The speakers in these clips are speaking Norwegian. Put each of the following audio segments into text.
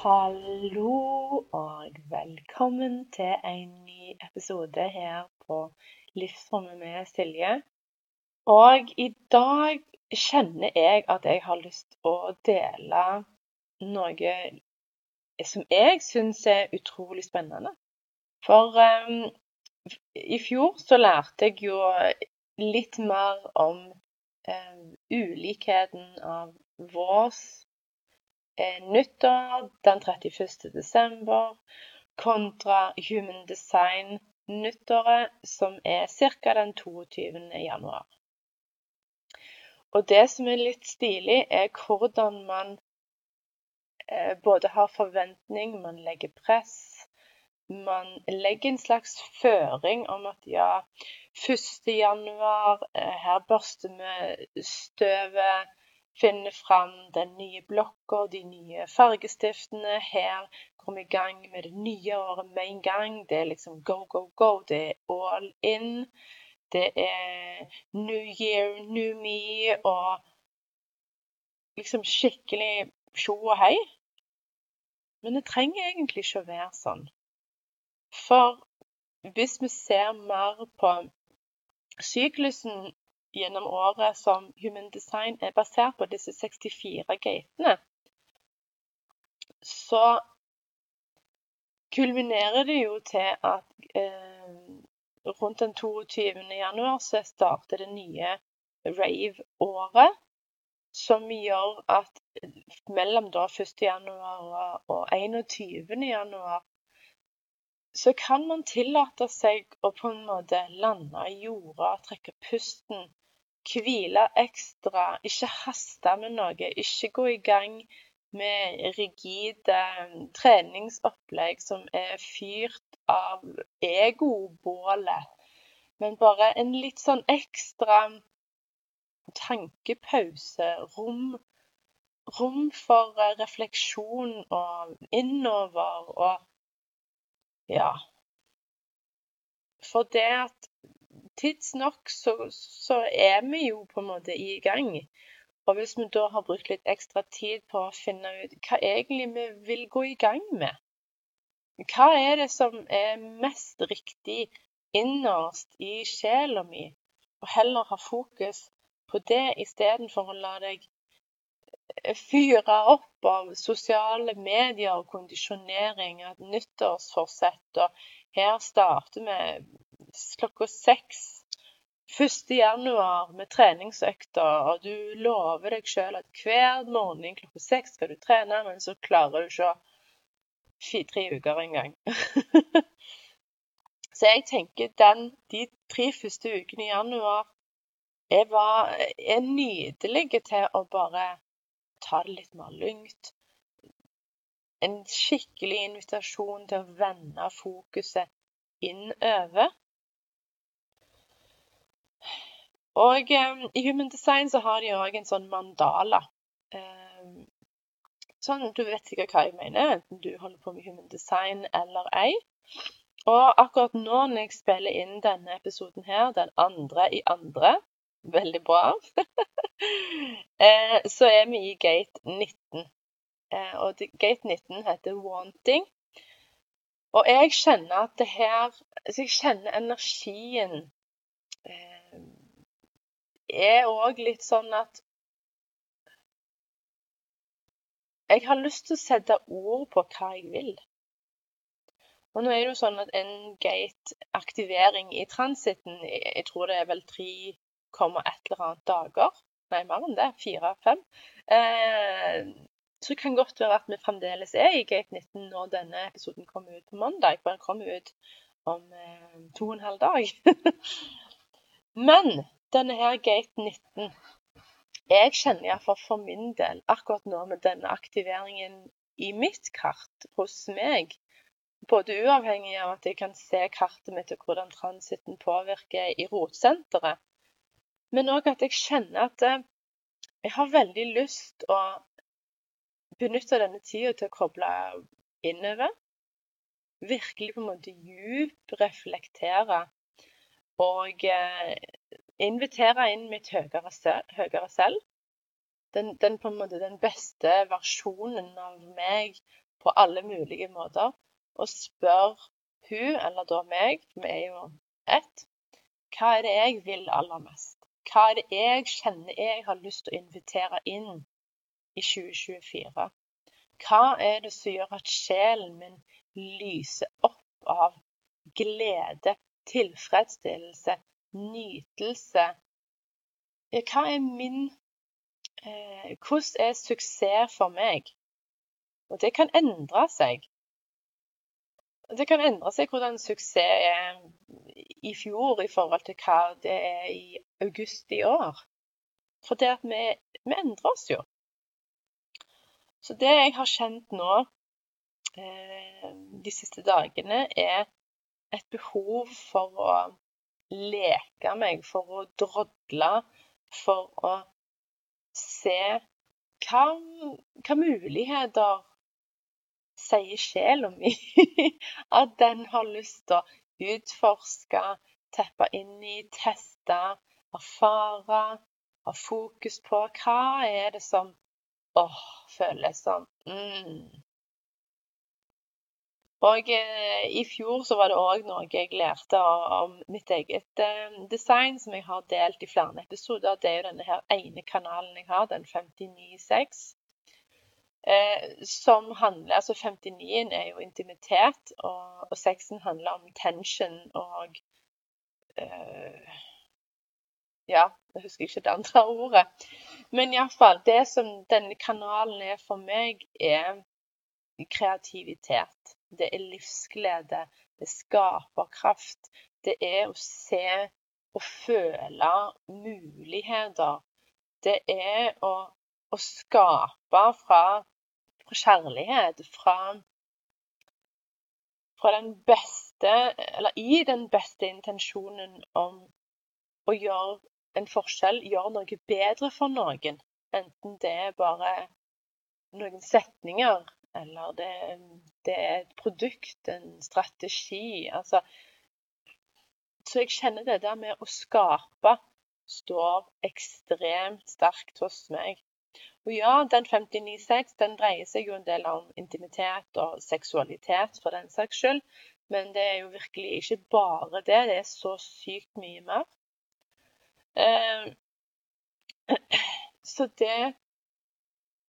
Hallo og velkommen til en ny episode her på Livsrommet med Silje. Og i dag kjenner jeg at jeg har lyst til å dele noe som jeg syns er utrolig spennende. For um, i fjor så lærte jeg jo litt mer om um, ulikheten av vårs nyttår den 31. desember kontra Human Design-nyttåret, som er ca. den 22. januar. Og det som er litt stilig, er hvordan man eh, både har forventning, man legger press. Man legger en slags føring om at ja, 1. januar, eh, her børster vi støvet finne fram den nye blokka, de nye fargestiftene. Her går vi i gang med det nye året med en gang. Det er liksom go, go, go. Det er all in. Det er new year, new me og liksom skikkelig tjo og hei. Men det trenger egentlig ikke å være sånn. For hvis vi ser mer på syklusen gjennom året som Human Design er basert på, disse 64 gatene, så kulminerer det jo til at eh, rundt den 22. januar så starter det nye rave-året. Som gjør at mellom da 1. januar og 21. januar så kan man tillate seg å på en måte lande i jorda, trekke pusten hvile ekstra, ikke haste med noe. Ikke gå i gang med rigide treningsopplegg som er fyrt av egobålet. Men bare en litt sånn ekstra tankepause, rom, rom for refleksjon og innover og Ja. For det at tidsnok så, så er vi jo på en måte i gang. Og hvis vi da har brukt litt ekstra tid på å finne ut hva egentlig vi vil gå i gang med, hva er det som er mest riktig innerst i sjela mi, og heller ha fokus på det istedenfor å la deg fyre opp av sosiale medier og kondisjonering, at nyttårsforsett. Og her starter vi klokka seks 1. januar med treningsøkter, og du lover deg sjøl at hver morgen klokka seks skal du trene, men så klarer du ikke tre uker engang. så jeg tenker den, de tre første ukene i januar jeg var, er nydelige til å bare ta det litt mer lugnt. En skikkelig invitasjon til å vende fokuset innover. Og um, i Human Design så har de òg en sånn mandala. Um, sånn, Du vet sikkert hva jeg mener, enten du holder på med Human Design eller ei. Og akkurat nå når jeg spiller inn denne episoden her, den andre i andre Veldig bra. eh, så er vi i gate 19. Eh, og gate 19 heter 'wanting'. Og jeg kjenner at det her jeg kjenner energien eh, er òg litt sånn at Jeg har lyst til å sette ord på hva jeg vil. Og nå er det jo sånn at en gate-aktivering i transiten, jeg tror det er vel 3, et eller annet dager. Nei, mer enn det. Fire-fem. Eh, så det kan godt være at vi fremdeles er i gate 19 når denne episoden kommer ut på mandag. For den kommer ut om eh, to og en halv dag. Men denne her gate 19 Jeg kjenner iallfall for min del akkurat nå med denne aktiveringen i mitt kart hos meg. Både uavhengig av at jeg kan se kartet mitt og hvordan transiten påvirker i rotsenteret, men òg at jeg kjenner at eh, jeg har veldig lyst å benytte denne tida til å koble innover. Virkelig på en måte djup reflektere og eh, invitere inn mitt høyere, høyere selv. Den, den, måte den beste versjonen av meg på alle mulige måter. Og spør hun, eller da meg, vi er jo ett, hva er det jeg vil aller mest? Hva er det jeg kjenner jeg har lyst til å invitere inn i 2024? Hva er det som gjør at sjelen min lyser opp av glede, tilfredsstillelse, nytelse? Hva er min eh, Hvordan er suksess for meg? Og det kan endre seg. Det kan endre seg hvordan suksess er i fjor i forhold til hva det er i august i år. For det at vi, vi endrer oss jo. Så det jeg har kjent nå eh, de siste dagene, er et behov for å leke meg, for å drodle, for å se hva, hva muligheter sier sjela mi at den har lyst til å utforske, teppe inn i, teste, erfare, ha fokus på. Hva er det som åh, føles som mm. Og eh, i fjor så var det òg noe jeg lærte om mitt eget eh, design, som jeg har delt i flere episoder. Det er jo denne her ene kanalen jeg har, den 59.6. Eh, som handler Altså 59 er jo intimitet, og, og sexen handler om tension og eh, Ja, jeg husker ikke det andre ordet. Men iallfall, det som denne kanalen er for meg, er kreativitet. Det er livsglede. Det er skaperkraft. Det er å se og føle muligheter. Det er å, å skape fra fra kjærlighet, fra, fra den beste Eller i den beste intensjonen om å gjøre en forskjell, gjøre noe bedre for noen. Enten det er bare noen setninger, eller det, det er et produkt, en strategi. Altså Så jeg kjenner det der med å skape står ekstremt sterkt hos meg. Og ja, den 59.6 den dreier seg jo en del om intimitet og seksualitet, for den saks skyld. Men det er jo virkelig ikke bare det. Det er så sykt mye mer. Eh, så det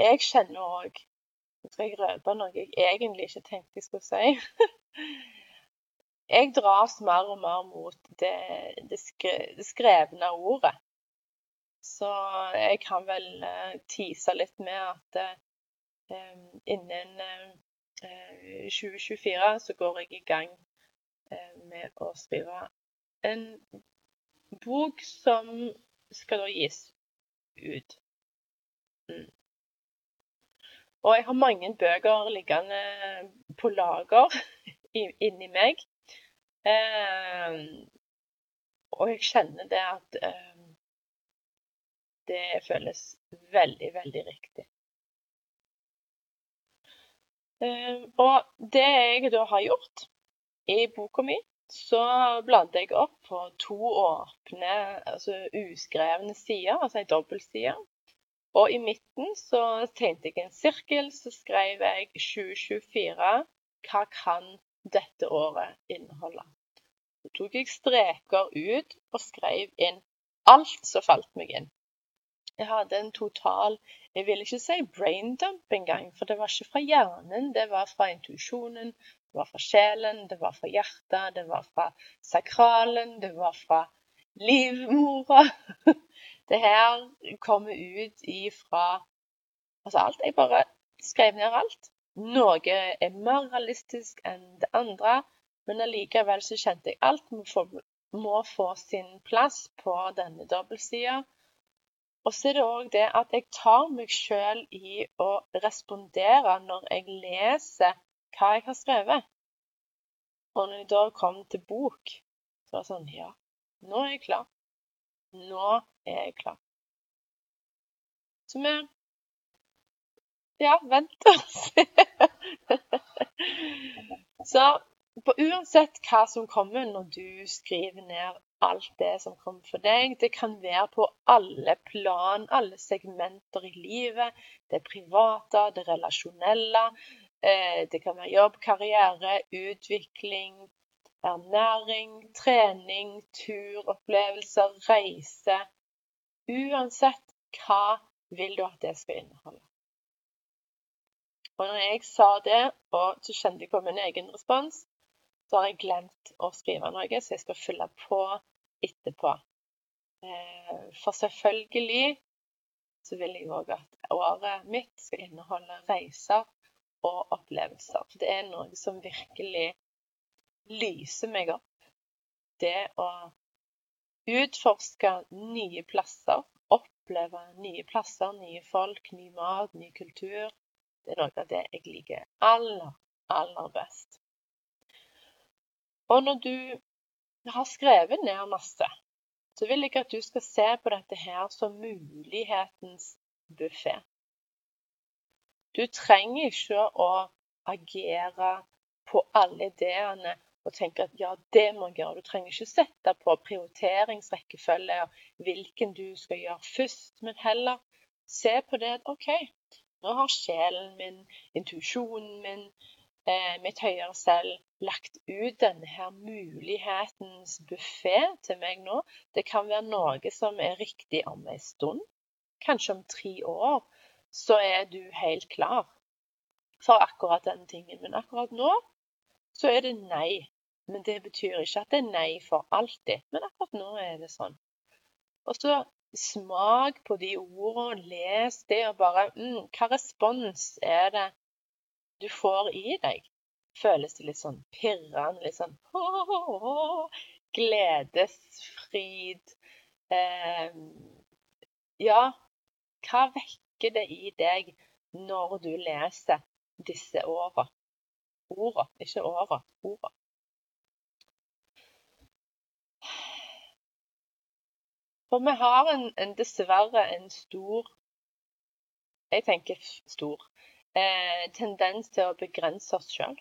jeg kjenner òg Nå skal jeg røpe noe jeg egentlig ikke tenkte jeg skulle si. jeg dras mer og mer mot det, det, skrevne ordet. Så jeg kan vel uh, tease litt med at uh, innen uh, 2024 så går jeg i gang med å skrive en bok som skal da gis ut. Mm. Og jeg har mange bøker liggende på lager inni meg. og jeg kjenner det at det føles veldig, veldig riktig. Eh, og det jeg da har gjort i boka mi, så bladde jeg opp på to åpne, altså uskrevne sider, altså ei dobbeltside. Og i midten så tegnet jeg en sirkel, så skrev jeg 2024. Hva kan dette året inneholde? Så tok jeg streker ut og skrev inn alt som falt meg inn. Jeg hadde en total Jeg vil ikke si braindump engang, for det var ikke fra hjernen. Det var fra intuisjonen, det var fra sjelen, det var fra hjertet, det var fra sakralen, det var fra livmora. Det her kommer ut ifra Altså alt. Jeg bare skrev ned alt. Noe er mer realistisk enn det andre, men allikevel så kjente jeg alt må få, må få sin plass på denne dobbeltsida. Og så er det òg det at jeg tar meg sjøl i å respondere når jeg leser hva jeg har skrevet. Og når jeg da kom til bok, så var det sånn Ja, nå er jeg klar. Nå er jeg klar. Så vi Ja, vent og se. så uansett hva som kommer når du skriver ned alt det som kommer for deg, det kan være på alle plan, alle segmenter i livet. Det private, det relasjonelle. Eh, det kan være jobb, karriere, utvikling, ernæring, trening, turopplevelser, reise. Uansett hva vil du at det skal inneholde. Og når jeg sa det, og så kjente jeg på min egen respons, så har jeg glemt å skrive noe, så jeg skal fylle på etterpå. Eh, for selvfølgelig så vil jeg òg at året mitt skal inneholde reiser og opplevelser. Det er noe som virkelig lyser meg opp. Det å utforske nye plasser oppleve nye plasser, nye folk, ny mat, ny kultur. Det er noe av det jeg liker aller, aller best. Og når du har skrevet ned masse, så vil jeg at du skal se på dette her som mulighetens buffé. Du trenger ikke å agere på alle ideene og tenker at ja, det må jeg gjøre. Du trenger ikke sette på prioriteringsrekkefølge og hvilken du skal gjøre først, men heller se på det at OK, nå har sjelen min, intuisjonen min, eh, mitt høyere selv lagt ut denne her mulighetens buffé til meg nå. Det kan være noe som er riktig om en stund. Kanskje om tre år så er du helt klar for akkurat den tingen. Men akkurat nå så er det nei. Men det betyr ikke at det er nei for alltid. Men akkurat nå er det sånn. Og så smak på de ordene, les det, og bare mm, Hva respons er det du får i deg? Føles det litt sånn pirrende, litt sånn Gledesfryd eh, Ja, hva vekker det i deg når du leser disse åra? Orda, ikke åra. Orda. For vi har en, en, dessverre en stor Jeg tenker stor eh, tendens til å begrense oss sjøl.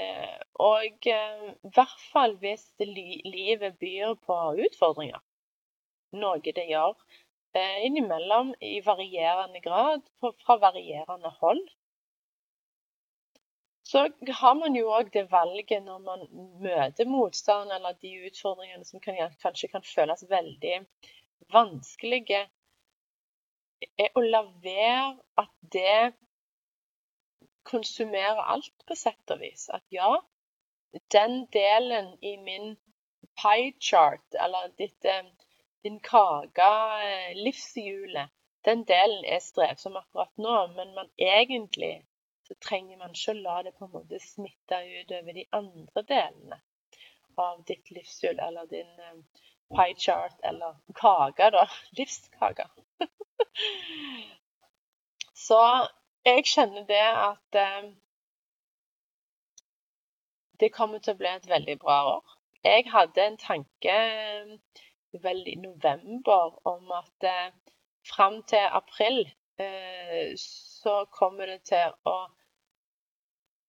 Eh, og eh, i hvert fall hvis li, livet byr på utfordringer. Noe det gjør eh, innimellom i varierende grad fra varierende hold så har man jo òg det valget når man møter motstand eller de utfordringene som kan, kanskje kan føles veldig vanskelige, er å la være at det konsumerer alt, på sett og vis. At ja, den delen i min pie chart, eller ditt, eh, din kake, eh, livshjulet, den delen er strevsom akkurat nå, men man egentlig så trenger man ikke å la det på en måte smitte ut over de andre delene av ditt livshjul eller din um, pie chart eller kake, da. Livskake. så jeg kjenner det at eh, det kommer til å bli et veldig bra år. Jeg hadde en tanke um, vel i november om at eh, fram til april eh, så kommer det til å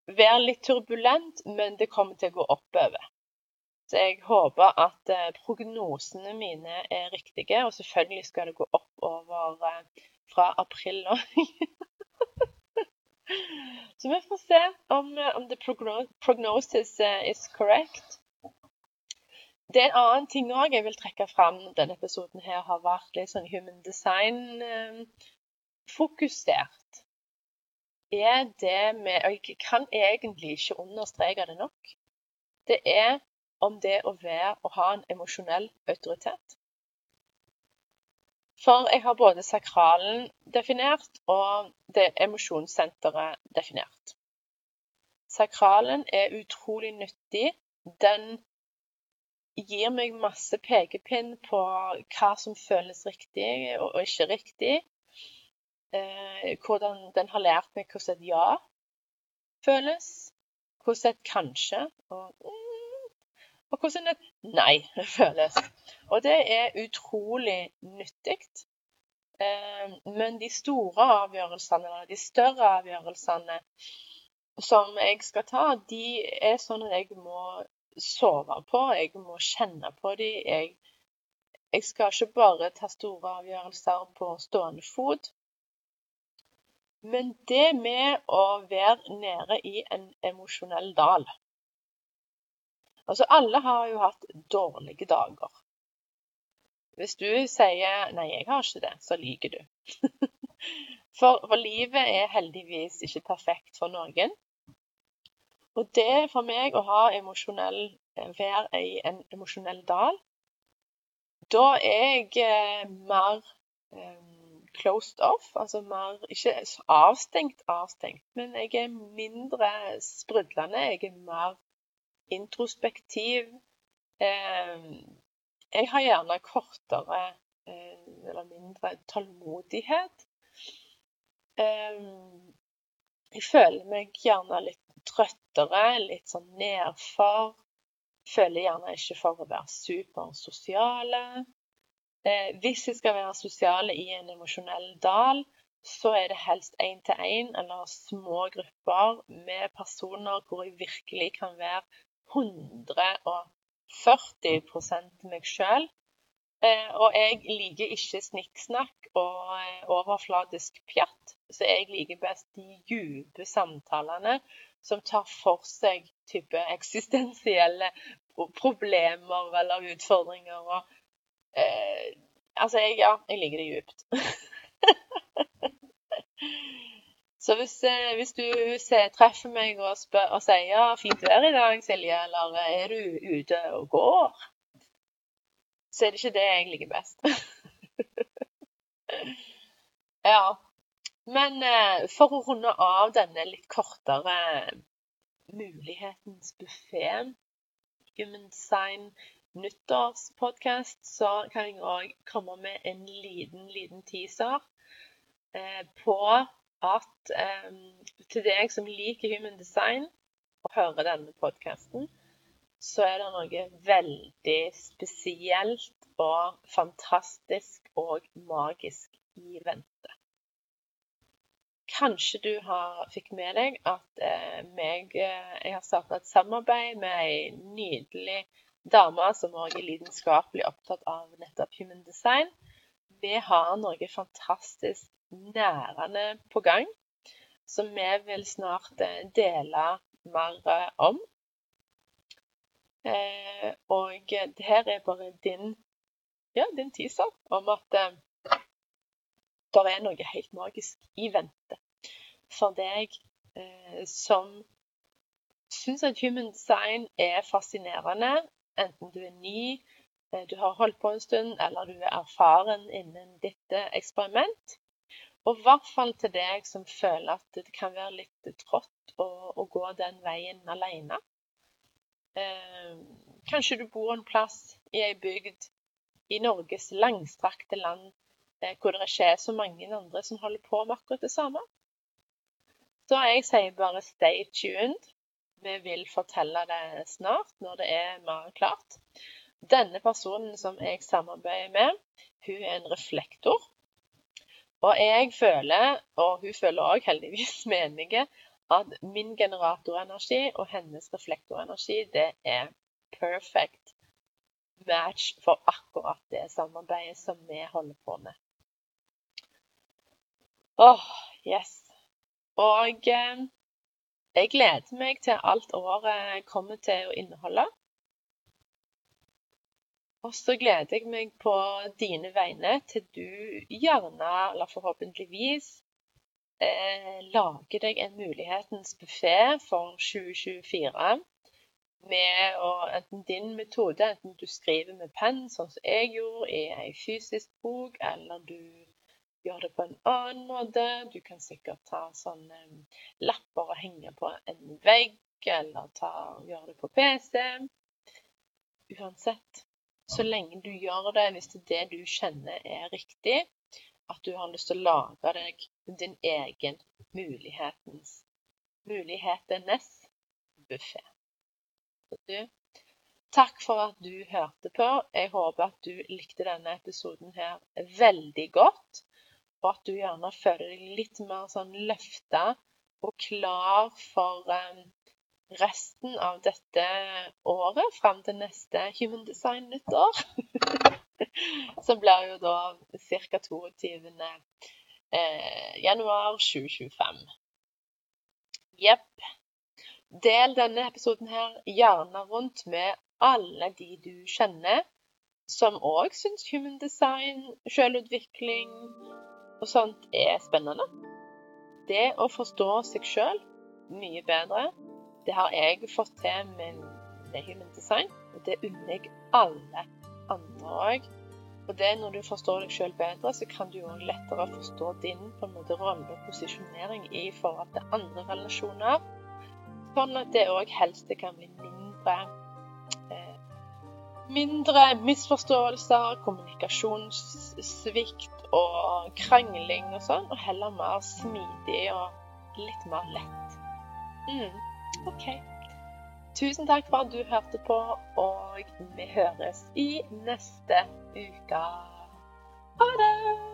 være litt turbulent, men det kommer til å gå oppover. Så jeg håper at eh, prognosene mine er riktige, og selvfølgelig skal det gå oppover eh, fra april nå. Så vi får se om, eh, om the prognosis is correct. Det er en annen ting òg jeg vil trekke fram. Denne episoden her har vært litt sånn human design-fokusert er det med Og jeg kan egentlig ikke understreke det nok. Det er om det å være og ha en emosjonell autoritet. For jeg har både sakralen definert og det emosjonssenteret definert. Sakralen er utrolig nyttig. Den gir meg masse pekepinn på hva som føles riktig og, ikke riktig. Eh, hvordan den har lært meg hvordan et ja føles. Hvordan et kanskje og, mm, og hvordan et nei føles. Og det er utrolig nyttig. Eh, men de store avgjørelsene, eller de større avgjørelsene som jeg skal ta, de er sånn at jeg må sove på, jeg må kjenne på dem. Jeg, jeg skal ikke bare ta store avgjørelser på stående fot. Men det med å være nede i en emosjonell dal Altså, alle har jo hatt dårlige dager. Hvis du sier 'nei, jeg har ikke det', så liker du. for, for livet er heldigvis ikke perfekt for noen. Og det for meg å ha emosjonell eh, være i en emosjonell dal, da er jeg eh, mer um, closed off, altså mer ikke avstengt, avstengt, men jeg er mindre sprudlende. Jeg er mer introspektiv. Um, jeg har gjerne kortere um, eller mindre tålmodighet. Um, jeg føler meg gjerne litt trøttere, litt sånn nedfor. Føler gjerne ikke for å være supersosiale. Eh, hvis vi skal være sosiale i en emosjonell dal, så er det helst én-til-én eller små grupper med personer hvor jeg virkelig kan være 140 meg sjøl. Eh, og jeg liker ikke snikksnakk og eh, overfladisk pjatt, så jeg liker best de dype samtalene som tar for seg type eksistensielle problemer eller utfordringer. Og, eh, altså, jeg, ja, jeg liker det djupt. Så hvis, eh, hvis du ser, treffer meg og, spør, og sier ja, 'fint vær i dag, Silje', eller 'er du ute og går', så er det ikke det jeg liker best. ja. Men eh, for å runde av denne litt kortere mulighetens buffé, Human Design nyttårspodkast, så kan jeg òg komme med en liten, liten teaser eh, på at eh, til deg som liker Human Design og hører denne podkasten, så er det noe veldig spesielt og fantastisk og magisk i vente. Kanskje du har, fikk med deg at eh, meg, eh, jeg har starta et samarbeid med ei nydelig dame som òg er lidenskapelig opptatt av nettopp human design. Vi har noe fantastisk nærende på gang som vi vil snart eh, dele mer eh, om. Eh, og det her er bare din, ja, din teaser om at det er noe helt magisk i vente for deg som syns at human design er fascinerende, enten du er ny, eh, du har holdt på en stund, eller du er erfaren innen ditt eksperiment. Og i hvert fall til deg som føler at det kan være litt trått å, å gå den veien alene. Eh, kanskje du bor en plass i ei bygd i Norges langstrakte land eh, hvor det ikke er så mange andre som holder på med akkurat det samme. Så jeg sier bare stay tuned. Vi vil fortelle det snart, når det er mer klart. Denne personen som jeg samarbeider med, hun er en reflektor. Og jeg føler, og hun føler òg heldigvis menige, at min generatorenergi og hennes reflektorenergi, det er perfect match for akkurat det samarbeidet som vi holder på med. Åh, oh, yes. Og eh, jeg gleder meg til alt året kommer til å inneholde. Og så gleder jeg meg på dine vegne til du gjerne, eller forhåpentligvis, eh, lager deg en mulighetens buffé for 2024 med å, enten din metode, enten du skriver med penn, sånn som jeg gjorde, i ei fysisk bok, eller du gjør det på en annen måte. Du kan sikkert ta sånne lapper og henge på en vegg, eller ta, gjøre det på PC. uansett. Så lenge du gjør det hvis det det du kjenner er riktig, at du har lyst til å lage deg din egen mulighetens mulighetenes buffé. Takk for at du hørte på. Jeg håper at du likte denne episoden her veldig godt. Og at du gjerne føler deg litt mer sånn løfta og klar for um, resten av dette året fram til neste Human Design nyttår. Som blir jo da ca. 22. Eh, januar 2025. Jepp. Del denne episoden her gjerne rundt med alle de du kjenner som òg syns human design, selvutvikling og sånt er spennende. Det å forstå seg sjøl mye bedre, det har jeg fått til med, human design. Og det unner jeg alle andre òg. Og det når du forstår deg sjøl bedre, så kan du òg lettere forstå din på en måte rolle og posisjonering i forhold til andre relasjoner. Sånn at det òg helst kan bli mindre mindre misforståelser, kommunikasjonssvikt og krangling og sånn, og heller mer smidig og litt mer lett. Mm, OK. Tusen takk for at du hørte på, og vi høres i neste uke. Ha det!